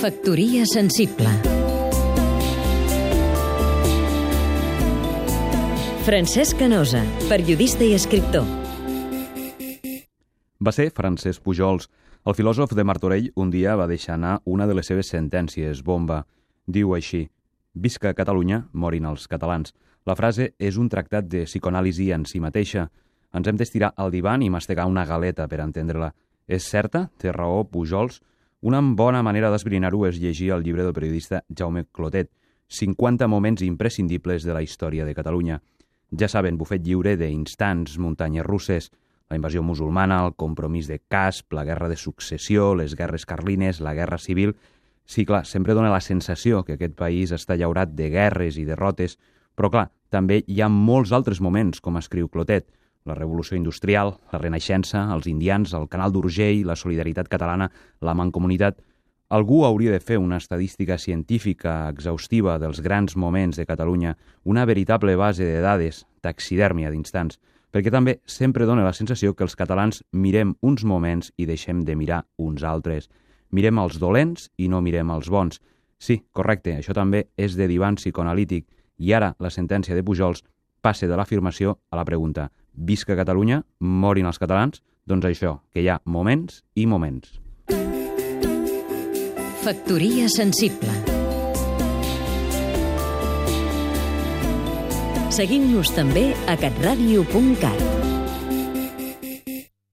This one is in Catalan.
Factoria sensible Francesc Canosa, periodista i escriptor Va ser Francesc Pujols. El filòsof de Martorell un dia va deixar anar una de les seves sentències, bomba. Diu així, visca Catalunya, morin els catalans. La frase és un tractat de psicoanàlisi en si mateixa. Ens hem d'estirar al divan i mastegar una galeta per entendre-la. És certa? Té raó Pujols? Una bona manera d'esbrinar-ho és llegir el llibre del periodista Jaume Clotet, 50 moments imprescindibles de la història de Catalunya. Ja saben, bufet lliure d'instants, muntanyes russes, la invasió musulmana, el compromís de Casp, la guerra de successió, les guerres carlines, la guerra civil... Sí, clar, sempre dona la sensació que aquest país està llaurat de guerres i derrotes, però clar, també hi ha molts altres moments, com escriu Clotet, la revolució industrial, la renaixença, els indians, el canal d'Urgell, la solidaritat catalana, la mancomunitat... Algú hauria de fer una estadística científica exhaustiva dels grans moments de Catalunya, una veritable base de dades, taxidèrmia d'instants, perquè també sempre dona la sensació que els catalans mirem uns moments i deixem de mirar uns altres. Mirem els dolents i no mirem els bons. Sí, correcte, això també és de divan psicoanalític. I ara la sentència de Pujols passe de l'afirmació a la pregunta. Visca Catalunya, morin els catalans? Doncs això, que hi ha moments i moments. Factoria sensible Seguim-nos també a catradio.cat